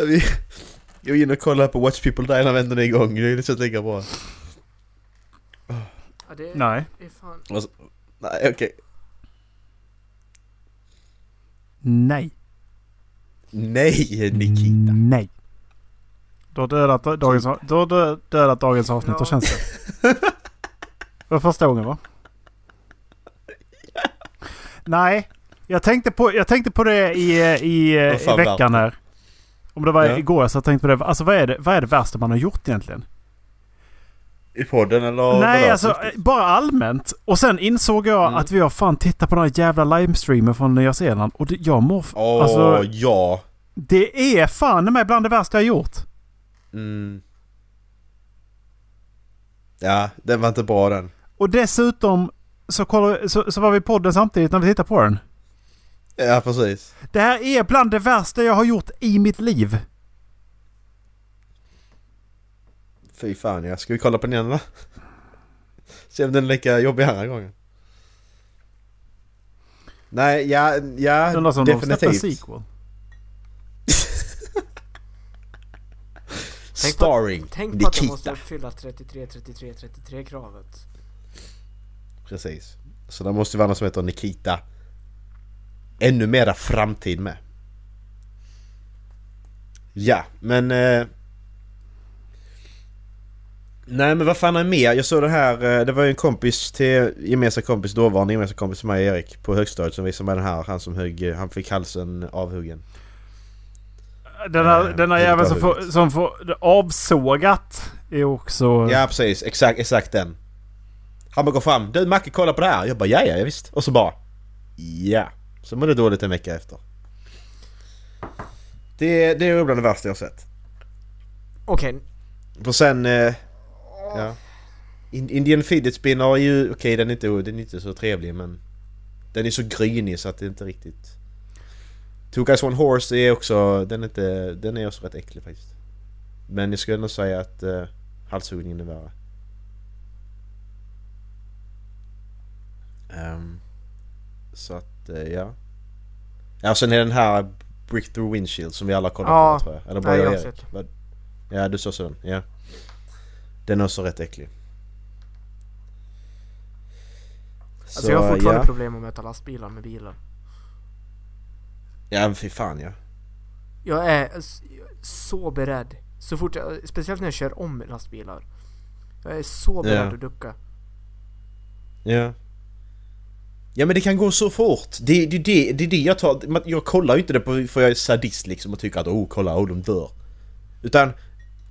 Vi, [laughs] jag är inne och kollar på Watch People Die när väntan är igång. Det är så lika bra. Ja, det, Nej. det är fan... Och så- Nej, okej. Nej. Nej, Nikita. Nej. Du har dödat dagens, du har dö- dödat dagens avsnitt, Ja. känns det. [laughs] För första gången va? Nej. Jag tänkte på, jag tänkte på det i, i, Vad i veckan här. Om det var Ja. igår så jag tänkte på det. Alltså vad är det, vad är det värsta man har gjort egentligen? I podden eller? Nej, alltså eh, bara allmänt. Och sen insåg jag Mm. att vi har fan tittat på den här jävla livestreamen från Nya Zeeland. Och det, jag mår... Åh, alltså, ja. det är fan med bland det värsta jag gjort. Mm. Ja, den var inte bra den. Och dessutom så, kollar, så, så var vi i podden samtidigt när vi tittade på den. Ja, precis. Det här är bland det värsta jag har gjort i mitt liv. Fy fan ja. Ska vi kolla på den igen va? Se om den är lika jobbig andra gången. Nej, ja, ja definitivt. Tänk på, Starring tänk på att jag måste uppfylla 33, 33, 33 kravet. Precis. Så det måste ju vara någon som heter Nikita. Ännu mera framtid med. Ja, men... Eh... Nej men vad fan är mer? Jag såg det här, eh, det var ju en kompis till gemensam kompis, dåvarande gemensam kompis och Erik på högstadiet som visade mig den här. Han som högg, han fick halsen avhuggen. Den här, Eh, den här helt jäveln som får, som får avsågat är också... Ja precis, exakt, exakt den. Han bara går fram, du Macke kolla på det här. Jag bara ja ja visst. Och så bara ja. Så mådde dåligt en vecka efter. Det, det är bland det värsta jag har sett. Okej, Och sen... Eh, ja. In- Indian fidget spinner är ju... Okej den, är inte, den är inte så trevlig men... Den är så grynig så att det inte riktigt... Two Guys One Horse är också... Den är, inte, den är också rätt äcklig faktiskt. Men jag skulle nog säga att eh, halshuggningen är värre. Ehm, så att, eh, ja. Ja, sen är den här Brick Through Windshield som vi alla kollar Ja. på tror jag. Eller bara Nej, jag jag Erik. sett. Ja, du såg så den. Ja. Den är också rätt äcklig. alltså jag har fortfarande ja. problem att möta lastbilar med bilar. Ja, men fy fan ja. Jag är så beredd. Så fort jag, speciellt när jag kör om lastbilar. Jag är så beredd Ja. att ducka. Ja. Ja men det kan gå så fort. Det, det, det, det är det jag tar... Jag kollar ju inte det på för jag är sadist liksom och tycker att oh kolla, oh de dör. Utan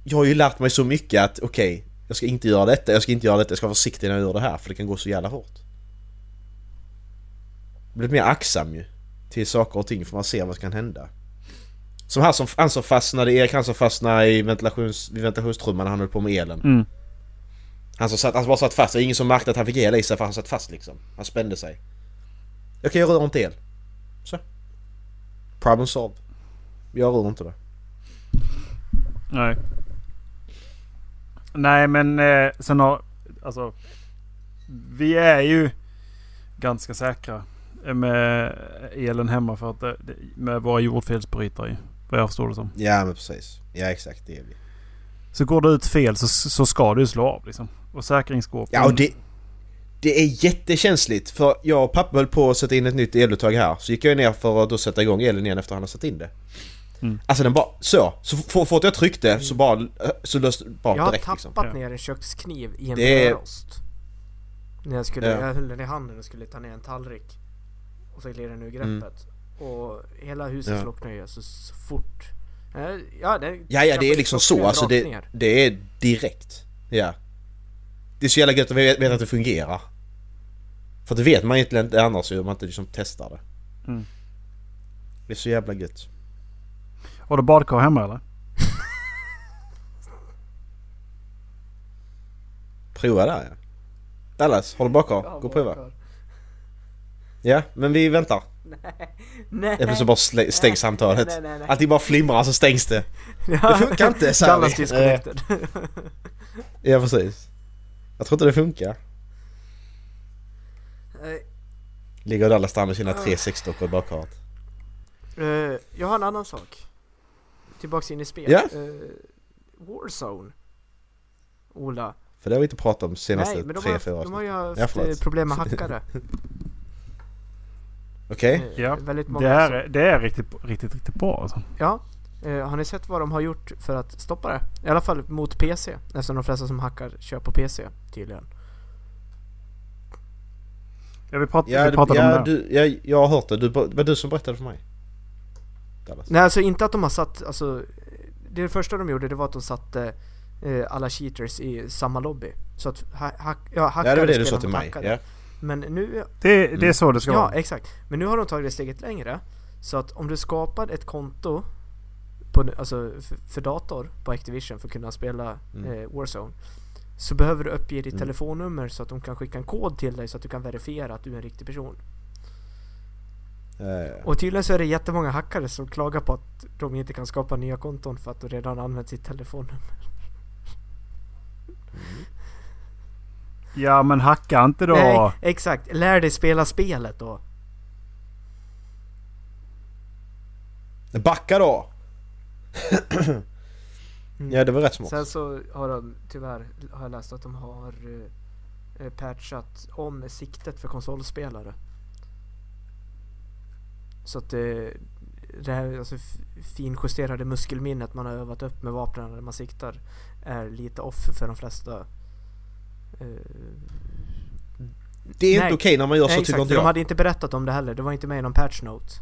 jag har ju lärt mig så mycket att okej, jag ska inte göra detta, jag ska inte göra detta, jag ska vara försiktig när jag gör det här för det kan gå så jävla fort. Blivit mer aktsam ju. Till saker och ting för man ser vad som kan hända. Som han som, han som fastnade, Erik han som fastnade i ventilations, vid ventilationstrumman när han höll på med elen. Mm. Han som satt, han bara satt fast, det var ingen som märkte att han fick el i sig för han satt fast liksom. Han spände sig. Okej, jag rör inte el. Så. Problem solved. Jag rör inte det. Nej. Nej men eh, sen har... Alltså... Vi är ju ganska säkra med elen hemma för att det, med våra jordfelsbrytare i. Vad jag förstår det som. Ja men precis. Ja exakt, det är vi. Så går det ut fel så, så ska du slå av liksom. Och säkringsskåp. Ja och det... Det är jättekänsligt för jag och pappa höll på att sätta in ett nytt eluttag här. Så gick jag ner för att då sätta igång elen igen efter att han hade satt in det. Mm. Alltså den bara så. Så fort jag tryckte så bara... Så löste bara Jag har direkt tappat liksom. Ja. ner en kökskniv i en Det brödrost. När jag skulle, Ja. jag höll den i handen och skulle ta ner en tallrik. Och så gled den ur greppet. Och hela huset Mm. Ja. slocknade ju så, så fort. Eh, Ja, det, Ja, ja det är liksom så. Alltså det, det är direkt. Ja. Det är så jävla gött att veta att det fungerar. För det vet man egentligen inte annars om man inte liksom testar det. Mm. Det är så jävla gött. Har du badkar hemma eller? Prova där ja. Dallas, har du bakar? Gå och prova. Ja, men vi väntar. [laughs] Nej. Eller så bara stängs samtalet. Nej, nej, nej. Allting bara flimrar så stängs det. Ja. Det funkar inte, sa Dallas vi. disconnected. [laughs] Ja precis. Jag tror inte det funkar. Ligger Dallas där med sina tre sexdockor i bakhavet. eh, jag har en annan sak. tillbaks in i spel. Ja. Eh, Warzone. Ola. För det har vi inte pratat om senaste Nej, men de tre, har, fyra de har ju haft eh, problem med [laughs] hackare. Okej? Eh, Ja, väldigt många Det är, det är riktigt, riktigt, riktigt bra alltså. Ja. Eh, har ni sett vad de har gjort för att stoppa det? I alla fall mot PC. Eftersom de flesta som hackar kör på PC tydligen. Ja, vi, prat, Ja, vi pratade ja, om det. du, ja, jag har hört det. Du, det var du som berättade för mig. Dallas. Nej alltså inte att de har satt, alltså Det första de gjorde det var att de satte eh, alla cheaters i samma lobby. Så att ha, hack, ja, hackare Ja, det var det du sa till mig. hackare. Ja. Men nu, Det, det är Mm. så det ska ja vara. exakt. Men nu har de tagit det steget längre. Så att om du skapar ett konto på, alltså för, för dator på Activision för att kunna spela Mm. eh, Warzone. Så behöver du uppge ditt Mm. telefonnummer så att de kan skicka en kod till dig så att du kan verifiera att du är en riktig person. Eh, Och tydligen så är det jättemånga hackare som klagar på att de inte kan skapa nya konton för att de redan använt sitt telefonnummer. Ja men hacka inte då. Nej, exakt. Lär dig spela spelet då. Backa då! Mm. Ja det var rätt smart. Sen så har de tyvärr har jag läst att de har eh, patchat om siktet för konsolspelare. Så att det, det här alltså, finjusterade muskelminnet man har övat upp med vapnen när man siktar är lite off för de flesta. Eh, Det är Nej. inte okej när man gör så nej, tycker exakt, inte för de jag. hade inte berättat om det heller. Det var inte med i någon patch note.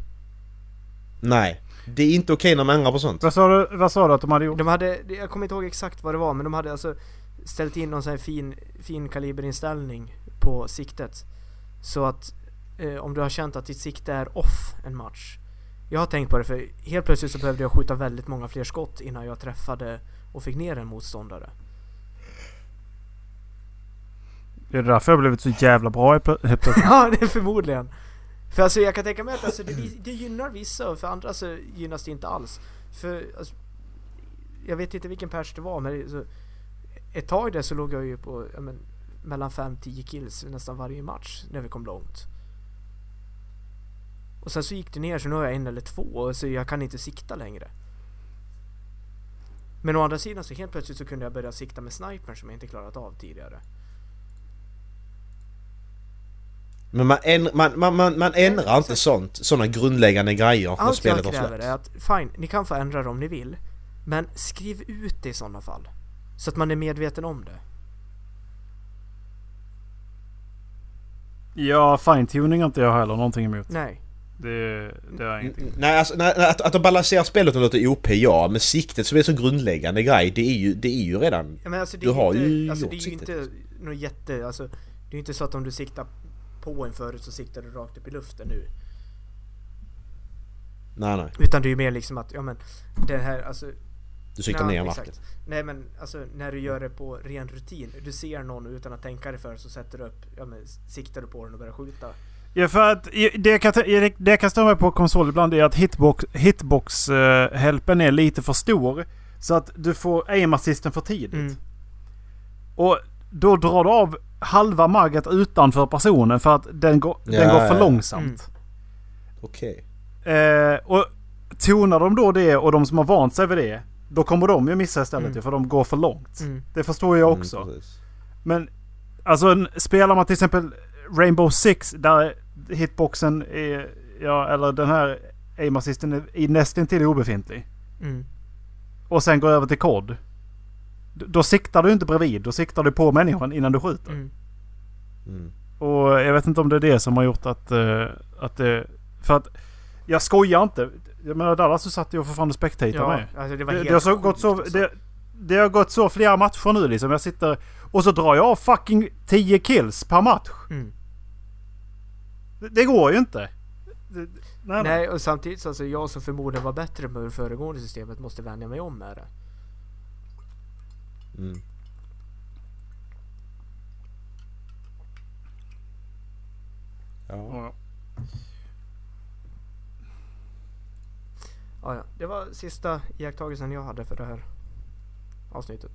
Nej. Det är inte okej när man ändrar på sånt. Vad sa, du, vad sa du att de hade gjort? De hade, jag kommer inte ihåg exakt vad det var men de hade alltså ställt in någon sån här fin, fin kaliberinställning på siktet. Så att eh, om du har känt att ditt sikte är off en match. Jag har tänkt på det för helt plötsligt så behövde jag skjuta väldigt många fler skott innan jag träffade och fick ner en motståndare. Det är därför jag blivit så jävla bra helt plötsligt. [laughs] ja, det är förmodligen. För alltså jag kan tänka mig att alltså, det, det gynnar vissa och för andra så gynnas det inte alls. För alltså, jag vet inte vilken pers det var men det, så, ett tag där så låg jag ju på jag men, mellan 5-10 kills nästan varje match när vi kom långt. Och sen så gick det ner så nu har jag en eller två så jag kan inte sikta längre. Men å andra sidan så helt plötsligt så kunde jag börja sikta med snipern som jag inte klarat av tidigare. Men man, ändrar, man, man, man, man ändrar inte sånt, såna grundläggande grejer när Allt jag spelet har kräver släppts. är att, fine, ni kan få ändra det om ni vill. Men skriv ut det i sådana fall. Så att man är medveten om det. Ja, fine-tuning har inte jag heller någonting emot. Nej. Det, det är ingenting. Mm, Nej, alltså, nej, att, att de balanserar spelet och låter OP, ja. Men siktet som är så grundläggande grej, det är ju, det är ju redan... Ja, men alltså, det Du är har inte, ju alltså, gjort det är ju siktet. inte något jätte, alltså, det är ju inte så att om du siktar på en förut så siktar du rakt upp i luften nu. Nej, nej. Utan det är ju mer liksom att, ja men, det här, alltså... Du siktar nej, ner exakt. marken. Nej men alltså när du gör det på ren rutin. Du ser någon utan att tänka dig för så sätter du upp, ja men siktar du på den och börjar skjuta. Ja, för att det jag kan, det jag kan störa mig på konsol ibland är att hitbox, hitbox helpen är lite för stor. Så att du får aim assisten för tidigt. Mm. Och då drar du av halva magget utanför personen för att den går, den Ja, går för ja, ja. långsamt. Okej. Eh, och tonar de då det och de som har vant sig vid det. Då kommer de ju missa istället Mm. för de går för långt. Mm. Det förstår jag också. Mm, precis. Men alltså en, spelar man till exempel Rainbow Six där hitboxen är, ja eller den här aim assisten är, är nästintill obefintlig. Mm. Och sen går över till kod. Då siktar du inte bredvid, då siktar du på människan innan du skjuter. Mm. Mm. Och jag vet inte om det är det som har gjort att, eh, att det... För att jag skojar inte. Jag menar Dallas så satt ju och för fan och spectator Ja, med. alltså det var Det, helt det, har så gått så, alltså. det, det har gått så flera matcher nu liksom. Jag sitter och så drar jag av fucking 10 kills per match. Mm. Det, det går ju inte. Det, nej, nej. Nej, och samtidigt så alltså jag som förmodligen var bättre med det föregående systemet måste vänja mig om med det. Mm. Ja. Ja. Ja. Det var sista iakttagelsen jag hade för det här avsnittet.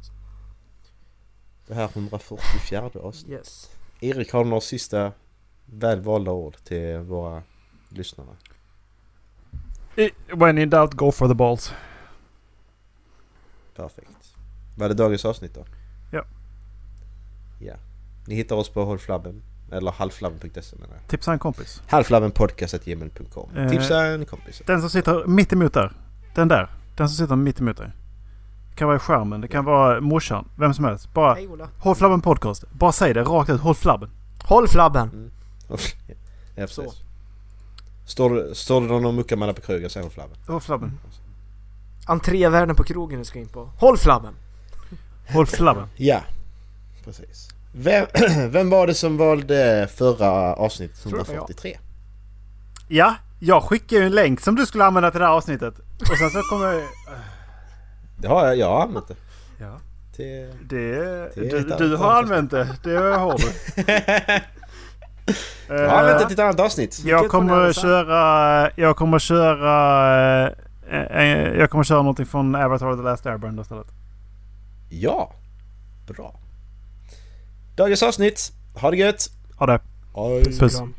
Det här 144 avsnitt. Yes. Erik, har du några sista välvalda ord till våra lyssnare? I- When in doubt, go for the balls. Perfekt. Var det dagens avsnitt då? Ja. Ja. Ni hittar oss på hållflabben. Eller halvflabben.se menar jag. Tipsa en kompis. Halvflabbenpodcast.gmail.com Eh, Tipsa en kompis. Den som sitter mitt emot där. Den där. Den som sitter mitt emot dig. Det kan vara i skärmen. Det kan vara morsan. Vem som helst. Bara Hej Ola. Håll Flabben Podcast. Bara säg det rakt ut. Håll Flabben. Håll flabben! [laughs] ja, precis. Så. Står, står det någon och muckar med på Kruger säger hållflabben. Håll Flabben. Entrévärden på krogen du ska in på. Håll flabben! Håll Flabben. Ja, precis. Vem, [clears throat] vem var det som valde förra avsnittet Tror det var jag. 143? Ja, jag skickade ju en länk som du skulle använda till det här avsnittet. Och sen så kommer... [laughs] Det har jag, jag har använt det. Ja. Till... Det... Är Du, du har använt det. Det har du. [laughs] Jag har använt det Eh, till ett annat avsnitt. Jag Vilket kommer köra... Jag kommer köra... eh, eh, Jag kommer köra någonting från Avatar The Last Airbender istället. Ja, bra. Dagens avsnitt. Ha det gött! Ha det. Puss. Kram.